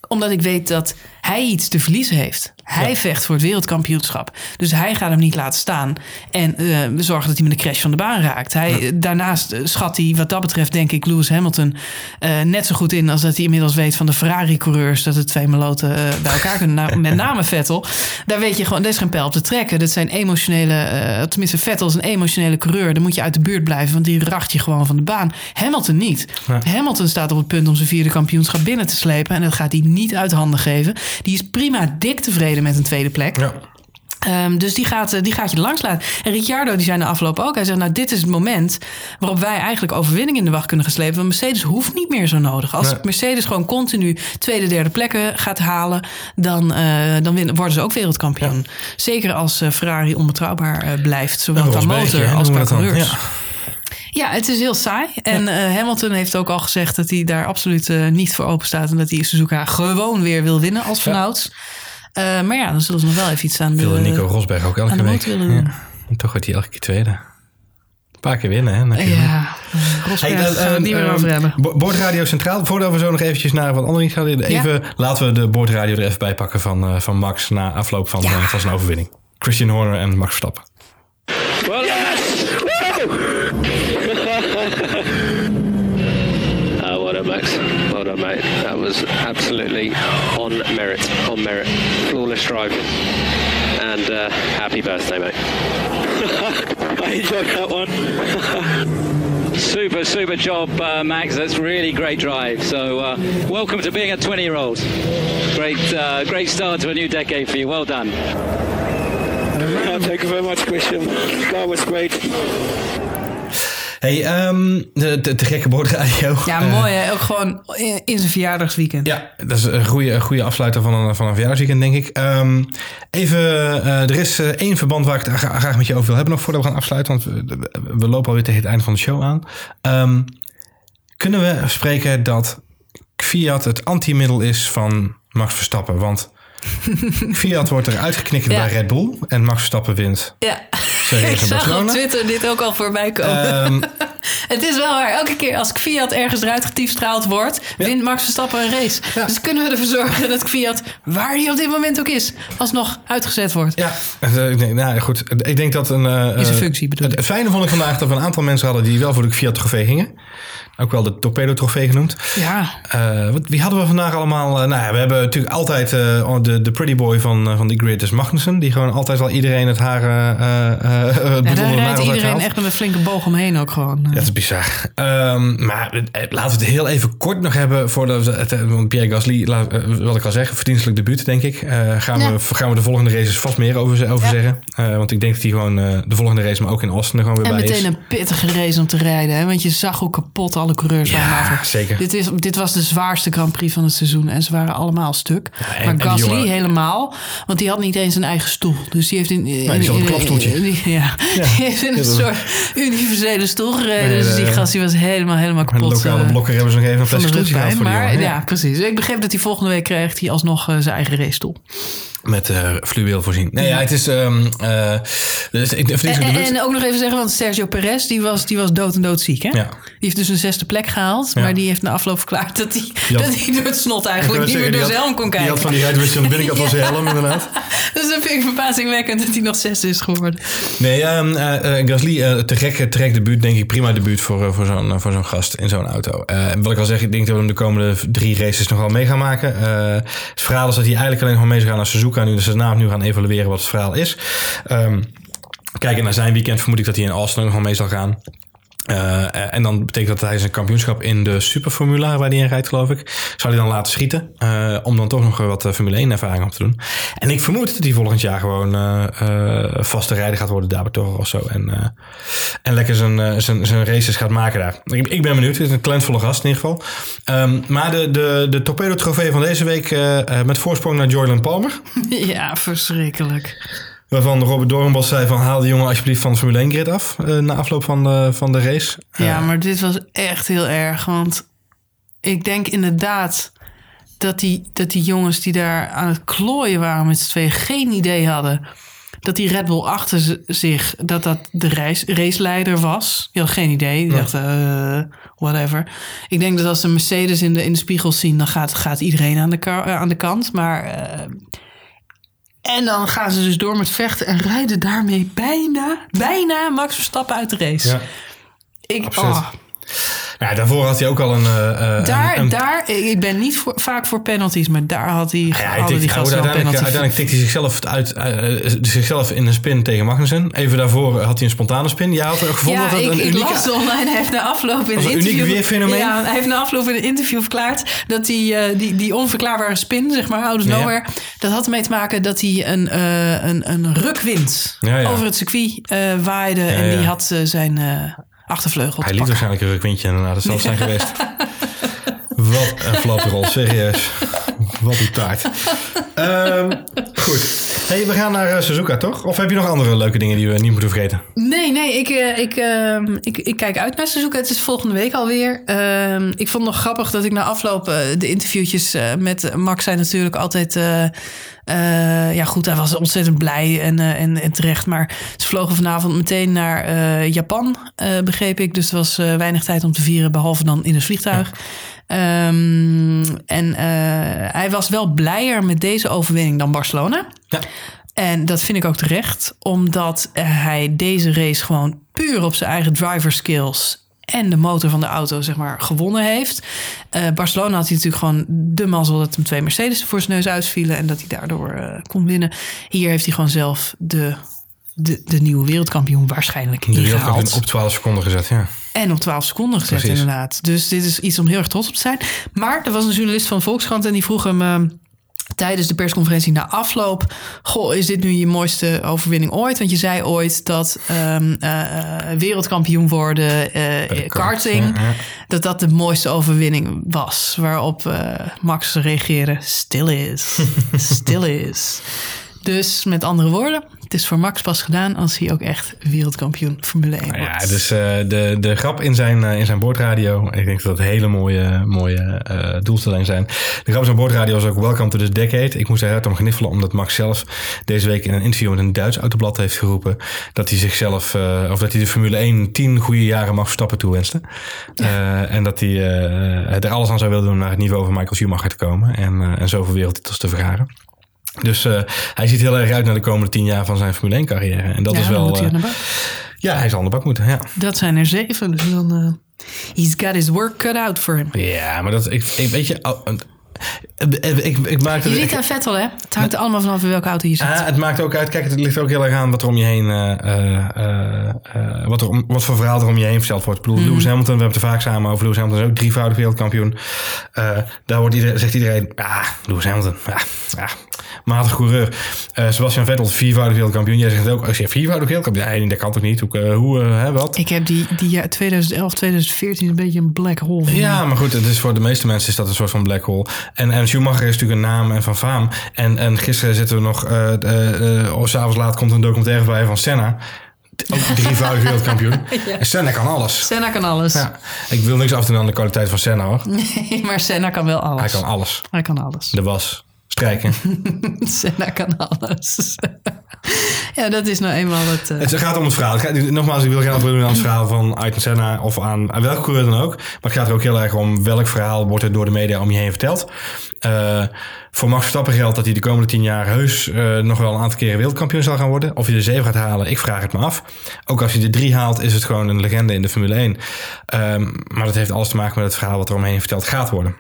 omdat ik weet dat hij iets te verliezen heeft. Hij vecht voor het wereldkampioenschap. Dus hij gaat hem niet laten staan. En eh, we zorgen dat hij met een crash van de baan raakt. Hij, Daarnaast eh, schat hij wat dat betreft, denk ik, Lewis Hamilton eh, net zo goed in als dat hij inmiddels weet van de Ferrari-coureurs. Dat het twee meloten bij elkaar kunnen. Nou, met name Vettel. Daar weet je gewoon, er is geen pijl op te trekken. Dat zijn emotionele, tenminste, Vettel is een emotionele coureur. Dan moet je uit de buurt blijven, want die racht je gewoon van de baan. Hamilton niet. Hamilton staat op het punt om zijn vierde kampioenschap binnen te slepen. En dat gaat hij niet uit handen geven. Die is prima dik tevreden met een tweede plek. Ja. Ehm, dus die gaat, eh, die gaat je langs laten. En Ricciardo die zei na afloop ook. Hij zegt, nou dit is het moment waarop wij eigenlijk overwinning in de wacht kunnen geslepen. Want Mercedes hoeft niet meer zo nodig. Als Nee. Mercedes gewoon continu tweede, derde plekken gaat halen... dan, eh, dan winnen, worden ze ook wereldkampioen. Zeker als eh, Ferrari onbetrouwbaar blijft. Zowel qua motor als qua coureurs. Ja, het is heel saai. En eh, Hamilton heeft ook al gezegd dat hij daar absoluut eh, niet voor open staat. En dat hij Suzuka gewoon weer wil winnen als vanouds. Eh, maar ja, dan zullen ze nog wel even iets aan de... Wilde Nico Rosberg ook elke week. doen. Ja. En toch wordt hij elke keer tweede. Een paar keer winnen, hè? Ja, Rosberg Hey, gaan we het niet meer eh, over hebben. Bo- Boordradio Centraal. Voordat we zo nog eventjes naar wat andere dingen gaan. Even, Laten we de boordradio er even bij pakken van, eh, van Max na afloop van, Ja. van zijn overwinning. Christian Horner en Max Verstappen. Well, yes! Mate. That was absolutely on merit. On merit. Flawless drive. And uh, happy birthday, mate. [laughs] I enjoyed that one. [laughs] Super, super job, uh, Max. That's really great drive. So, uh, welcome to being a 20 year old. Great, uh, great start to a new decade for you. Well done. [laughs] Thank you very much, Christian. That was great. Hey, ehm, de, de, de gekke boordradio. Ja, Eh, mooi hè. Ook gewoon in, in zijn verjaardagsweekend. Ja, dat is een goede, een goede afsluiter van een, van een verjaardagsweekend, denk ik. Ehm, even, eh, er is eh, één verband waar ik het gra- graag met je over wil hebben nog voordat we gaan afsluiten. Want we, we lopen alweer tegen het einde van de show aan. Ehm, kunnen we spreken dat Fiat het antimiddel is van Max Verstappen? Want [laughs] Fiat wordt er uitgeknikkerd Ja. bij Red Bull en Max Verstappen wint. Ja. Ik zag op. Twitter dit ook al voorbij komen. Ehm, [laughs] het is wel waar. Elke keer als Fiat ergens eruit getiefstraald wordt, wint Max Verstappen een race. Ja. Dus kunnen we ervoor zorgen dat Fiat, waar hij op dit moment ook is, alsnog uitgezet wordt. Ja, eh, nee, nou goed. Ik denk dat een. eh, zijn eh, functie bedoel Het, fijne vond ik vandaag dat we een aantal mensen hadden die wel voor de Fiat trofee gingen. Ook wel de Torpedo trofee genoemd. Ja, wie hadden we vandaag allemaal? Nou ja, we hebben natuurlijk altijd de, de pretty boy van, van die grid is Magnussen. Die gewoon altijd wel iedereen het haar... eh eh, eh, en daar onder de rijdt iedereen echt met een flinke boog omheen ook gewoon. Ja, dat is bizar. Ehm, maar eh, laten we het heel even kort nog hebben. Voordat we het, eh, want Pierre Gasly, laat, eh, wat ik al zeg, verdienstelijk debuut, denk ik. Eh, gaan, Ja. we, gaan we de volgende races vast meer over, over Ja. zeggen. Eh, want ik denk dat hij gewoon eh, de volgende race, maar ook in Austin, er gewoon weer En bij is. meteen een pittige race om te rijden. Hè? Want je zag hoe kapot alle coureurs waren. Ja, zeker. Dit, is, dit was de zwaarste Grand Prix van het seizoen. En ze waren allemaal stuk. en- en maar Gasly jongen- helemaal. Want die had niet eens een eigen stoel. Dus die heeft in, in, die klapstoeltje. in- ja, die heeft in een soort universele stoel gereden. Nee, dus die gast die was helemaal, helemaal Met de kapot. lokale eh, blokker hebben ze nog even een van fles de stoeltje gehad voor Maar ja. precies. Ik begreep dat hij volgende week krijgt hij alsnog eh, zijn eigen race stoel. Met eh fluweel voorzien. Nee, ja, het is... ehm eh dus ik, En, en, ook nog even zeggen, want Sergio Perez die was, die was dood en doodziek. Hè? Ja. Die heeft dus een zesde plek gehaald. Ja. Maar die heeft na afloop verklaard dat hij, dat hij door het snot eigenlijk niet meer door die zijn helm kon Die kijken. had van die de binnenkant van [laughs] zijn helm, inderdaad. Dus dat vind ik verbazingwekkend dat hij nog zesde is geworden. Nee, ehm, eh, eh, Gasly, eh, te gek, te gek debuut, denk ik. Prima debuut voor, voor zo'n voor zo'n gast in zo'n auto. Eh, wat ik al zeg, ik denk dat we hem de komende drie races nog wel mee gaan maken. Eh, het verhaal is dat hij eigenlijk alleen nog maar mee zou gaan naar Suzuka. Nu, dus daarna nu gaan evalueren wat het verhaal is. Ehm kijken naar zijn weekend vermoed ik dat hij in Austin nog wel mee zal gaan. Eh, en dan betekent dat hij zijn kampioenschap in de Superformula, waar hij in rijdt, geloof ik, zal hij dan laten schieten. eh, om dan toch nog wat eh, Formule 1 ervaring op te doen. En ik vermoed dat hij volgend jaar gewoon eh, vaste rijder gaat worden daar bij Toro of zo. En, en lekker zijn, zijn, zijn races gaat maken daar. Ik, ik ben benieuwd. Het is een talentvolle gast in ieder geval. Ehm, maar de, de, de Torpedo Trofee van deze week met voorsprong naar Jordan Palmer. [laughs] Ja, verschrikkelijk. Waarvan Robert Doornbos zei van haal de jongen alsjeblieft van de Formule 1 grid af. eh, na afloop van de, van de race. Ja, maar dit was echt heel erg. Want ik denk inderdaad dat die, dat die jongens die daar aan het klooien waren met z'n tweeën geen idee hadden. Dat die Red Bull achter zich, dat dat de reis, raceleider was. Die had geen idee. Die dacht, eh, whatever. Ik denk dat als ze Mercedes in de, in de spiegel zien, dan gaat, gaat iedereen aan de, eh, aan de kant. Maar eh, En dan gaan ze dus door met vechten en rijden daarmee bijna, bijna Max Verstappen uit de race. Ja. Ik, oh, Nou, daarvoor had hij ook al een... eh, eh, daar, een, daar, ik ben niet voor, vaak voor penalties, maar daar had hij, Ja, hij die wel uiteindelijk, penalty. uiteindelijk tikt hij zichzelf, uit, eh, eh, zichzelf in een spin tegen Magnussen. Even daarvoor had hij een spontane spin. Jij had er gevonden Ja, dat ik, een ik unieke... las online. Hij heeft na afloop in een uniek interview... Ja, hij heeft na afloop in een interview verklaard... dat hij eh, die, die onverklaarbare spin, zeg maar, out of Ja. nowhere... dat had ermee te maken dat hij een, eh, een, een rukwind Ja, ja. over het circuit eh, waaide... en ja. die had eh, zijn eh, achtervleugel Hij liet waarschijnlijk een rukwindje en dat zal het zijn geweest. [laughs] Wat een flapperol, serieus. Wat een taart. [laughs] Ehm, goed. Hey, we gaan naar eh, Suzuka, toch? Of heb je nog andere leuke dingen die we niet moeten vergeten? Nee, nee, ik, eh, ik, ehm, ik, ik kijk uit naar Suzuka. Het is volgende week alweer. Ehm, ik vond het nog grappig dat ik na afloop eh, de interviewtjes met Max zijn natuurlijk altijd... ja goed, hij was ontzettend blij en, en, en terecht. Maar ze vlogen vanavond meteen naar Japan, begreep ik. Dus er was weinig tijd om te vieren, behalve dan in het vliegtuig. Ehm, en eh, hij was wel blijer met deze overwinning dan Barcelona. Ja. En dat vind ik ook terecht, omdat hij deze race gewoon puur op zijn eigen driver skills en de motor van de auto zeg maar gewonnen heeft. Eh, Barcelona had hij natuurlijk gewoon de mazzel dat hem twee Mercedes voor zijn neus uitvielen en dat hij daardoor eh, kon winnen. Hier heeft hij gewoon zelf de, de, de nieuwe wereldkampioen waarschijnlijk De wereldkampioen op 12 seconden gezet, ja. En op 12 seconden gezet, Precies. inderdaad. Dus dit is iets om heel erg trots op te zijn. Maar er was een journalist van Volkskrant en die vroeg hem. eh, Tijdens de persconferentie na afloop. Goh, is dit nu je mooiste overwinning ooit? Want je zei ooit dat ehm, eh, eh, wereldkampioen worden, eh, kart, karting, ja, ja. dat dat de mooiste overwinning was. Waarop eh, Max reageerde: Still is. [laughs] Still is. Dus met andere woorden, het is voor Max pas gedaan als hij ook echt wereldkampioen Formule 1 wordt. Ja, dus eh, de, de grap in zijn, eh, in zijn boordradio. Ik denk dat dat hele mooie, mooie eh doelstellingen zijn. De grap in zijn boordradio was ook Welcome to this decade. Ik moest eruit om gniffelen omdat Max zelf deze week in een interview met een Duits autoblad heeft geroepen dat hij zichzelf, eh, of dat hij de Formule 1 tien goede jaren Max Verstappen toewenste. Eh, en dat hij eh, er alles aan zou willen doen om naar het niveau van Michael Schumacher te komen en, eh, en zoveel wereldtitels te vergaren. Dus eh, hij ziet heel erg uit naar de komende tien jaar van zijn Formule 1 carrière. En dat Ja, is wel. moet hij aan de bak. ja, hij zal aan de bak moeten. Ja. Dat zijn er zeven, dus dan... eh, he's got his work cut out for him. Ja, maar dat, ik, ik weet je, eh, ik, ik maakte Je ik- ziet aan Vettel, hè? Het hangt er allemaal vanaf welke auto je zit. Ah, het maakt ook uit. Kijk, het ligt ook heel erg aan wat er om je heen. eh, eh, wat, er om, wat voor verhaal er om je heen verteld wordt. Ik bedoel, Lewis Hamilton, we hebben het er vaak samen over. Lewis Hamilton is ook drievoudig wereldkampioen. Daar wordt iedereen, zegt iedereen. Ah, Lewis Hamilton. Ah, ah, matig coureur. Sebastian Vettel, viervoudig wereldkampioen. Jij zegt ook, als je viervoudig wereldkampioen. Nee, dat kan toch niet? Hoe, hoe hè, wat? Ik heb die, die jaar 2011, 2014 een beetje een black hole. Ja, maar goed, het is voor de meeste mensen is dat een soort van black hole. En, en Schumacher is natuurlijk een naam en van faam. En, en gisteren zitten we nog, eh, oh, s'avonds laat komt een documentaire voorbij van Senna. Ook drievoudig wereldkampioen. [laughs] En Senna kan alles. Senna kan alles. Ja, ik wil niks af doen aan de kwaliteit van Senna hoor. [laughs] Nee, maar Senna kan wel alles. Hij kan alles. Hij kan alles. De was, strijken. [laughs] Senna kan alles. [laughs] ja, dat is nou eenmaal het... eh, Het gaat om het verhaal. Het gaat, nogmaals, ik wil geen antwoord doen aan het verhaal van Ayrton Senna of aan, aan welke coureur dan ook. Maar het gaat er ook heel erg om welk verhaal wordt er door de media om je heen verteld. Eh, voor Max Verstappen geldt dat hij de komende tien jaar heus eh, nog wel een aantal keren wereldkampioen zal gaan worden. Of hij de zeven gaat halen, ik vraag het me af. Ook als hij de drie haalt, is het gewoon een legende in de Formule 1. Ehm, maar dat heeft alles te maken met het verhaal wat er omheen verteld gaat worden.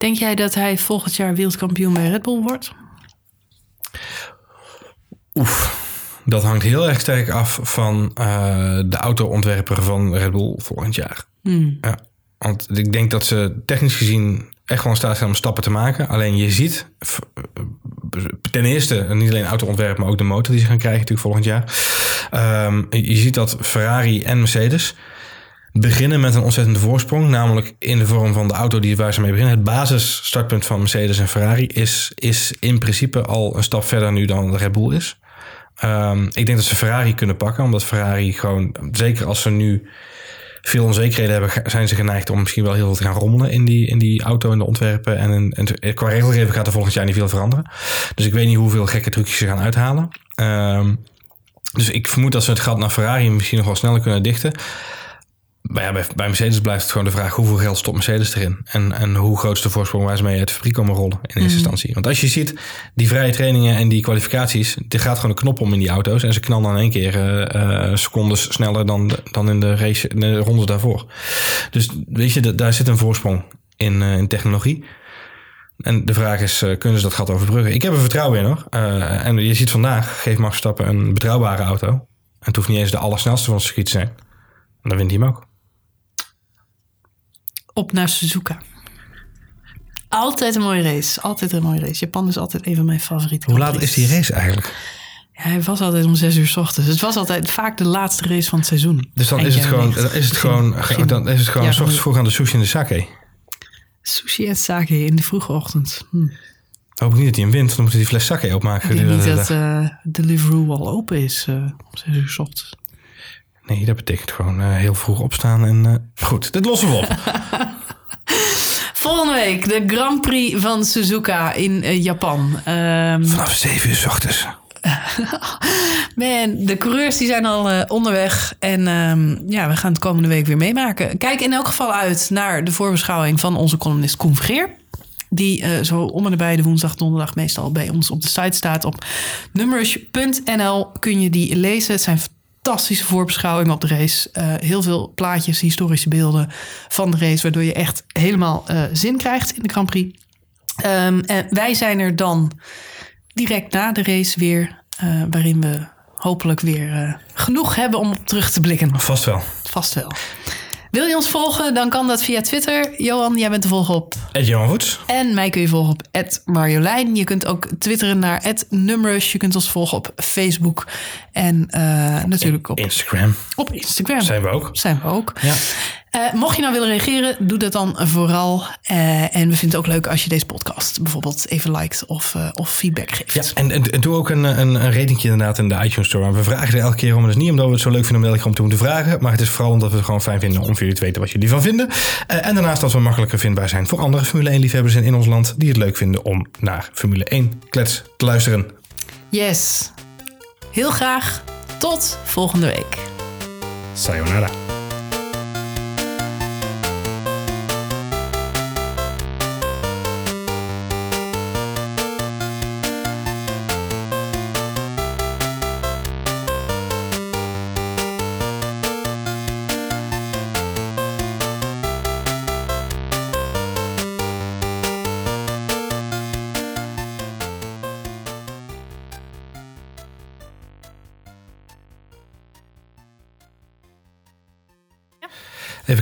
Denk jij dat hij volgend jaar wereldkampioen bij Red Bull wordt? Oef, dat hangt heel erg sterk af van eh, de autoontwerper van Red Bull volgend jaar. Ja, want ik denk dat ze technisch gezien echt wel in staat zijn om stappen te maken. Alleen je ziet eh, ten eerste niet alleen autoontwerp, maar ook de motor die ze gaan krijgen natuurlijk volgend jaar. Ehm, je ziet dat Ferrari en Mercedes beginnen met een ontzettende voorsprong. Namelijk in de vorm van de auto die, waar ze mee beginnen. Het basisstartpunt van Mercedes en Ferrari is, is in principe al een stap verder nu dan de Red Bull is. Ehm, ik denk dat ze Ferrari kunnen pakken. Omdat Ferrari gewoon, zeker als ze nu veel onzekerheden hebben, zijn ze geneigd om misschien wel heel veel te gaan rommelen in die, in die auto en de ontwerpen. En, qua regelgeving gaat er volgend jaar niet veel veranderen. Dus ik weet niet hoeveel gekke trucjes ze gaan uithalen. Ehm, dus ik vermoed dat ze het gat naar Ferrari misschien nog wel sneller kunnen dichten. Maar ja, bij, bij Mercedes blijft het gewoon de vraag hoeveel geld stopt Mercedes erin? En, en hoe groot is de voorsprong waar ze mee uit de fabriek komen rollen in eerste instantie? Want als je ziet, die vrije trainingen en die kwalificaties, er gaat gewoon een knop om in die auto's. En ze knallen dan in één keer eh, secondes sneller dan, dan in de race, in de ronde daarvoor. Dus weet je, da- daar zit een voorsprong in, eh, in technologie. En de vraag is, kunnen ze dat gat overbruggen? Ik heb er vertrouwen in hoor. En je ziet vandaag, geeft Max Verstappen een betrouwbare auto. En het hoeft niet eens de allersnelste van het circuit te zijn. En dan wint hij hem ook. Op naar Suzuka. Altijd een mooie race. Altijd een mooie race. Japan is altijd een van mijn favoriete Hoe laat is die race eigenlijk? Ja, hij was altijd om zes uur s ochtends. Het was altijd vaak de laatste race van het seizoen. Dus dan is het gewoon, 90. is het gewoon, begin dan is het gewoon s ochtends vroeg aan de sushi en de sake. Sushi en sake in de vroege ochtend. Hm. Hoop ik niet dat hij hem wint, dan moet hij die fles sake opmaken. Ik denk niet de dat eh de Deliveroo al open is eh, om zes uur s ochtends. Nee, dat betekent gewoon eh, heel vroeg opstaan. En eh, goed, dit lossen we op. [laughs] Volgende week de Grand Prix van Suzuka in eh, Japan. Ehm, Vanaf 7 uur s ochtends. [laughs] Man, de coureurs die zijn al onderweg. En ehm, ja, we gaan het komende week weer meemaken. Kijk in elk geval uit naar de voorbeschouwing van onze columnist Koen Vergeer. Die zo om en nabij de woensdag, donderdag meestal bij ons op de site staat. Op nummers.nl kun je die lezen. Het zijn fantastische voorbeschouwingen op de race. Eh, heel veel plaatjes, historische beelden van de race. Waardoor je echt helemaal eh, zin krijgt in de Grand Prix. Ehm, en wij zijn er dan direct na de race weer. eh, waarin we hopelijk weer genoeg hebben om op terug te blikken. Vast wel. Vast wel. Wil je ons volgen, dan kan dat via Twitter. Johan, jij bent te volgen op. Ed Johan Voets. En mij kun je volgen op Marjolein. Je kunt ook twitteren naar Numerous. Je kunt ons volgen op Facebook. En eh, natuurlijk op, Instagram. op Instagram. Zijn we ook. Zijn we ook. Ja. Eh, mocht je nou willen reageren, doe dat dan vooral. Eh, en we vinden het ook leuk als je deze podcast bijvoorbeeld even liked of, eh, of feedback geeft. Ja, en, en, en doe ook een, een, een ratingje inderdaad in de iTunes Store. We vragen er elke keer om. Het is niet omdat we het zo leuk vinden om elke keer om te moeten vragen. Maar het is vooral omdat we het gewoon fijn vinden om voor jullie te weten wat jullie van vinden. En daarnaast dat we makkelijker vindbaar zijn voor andere Formule 1 liefhebbers in ons land. Die het leuk vinden om naar Formule 1 klets te luisteren. Yes. Heel graag. Tot volgende week. Sayonara.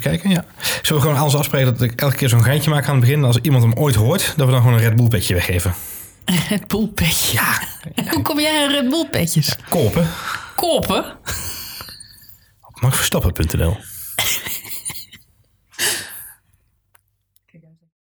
Kijken, ja. Zullen we gewoon alles afspreken dat ik elke keer zo'n geintje maak aan het begin? Als iemand hem ooit hoort, dat we dan gewoon een Red Bull petje weggeven. Red Bull petje. Ja. [laughs] Hoe kom jij aan Red Bull petjes? Kopen Kopen? op maxverstappen.nl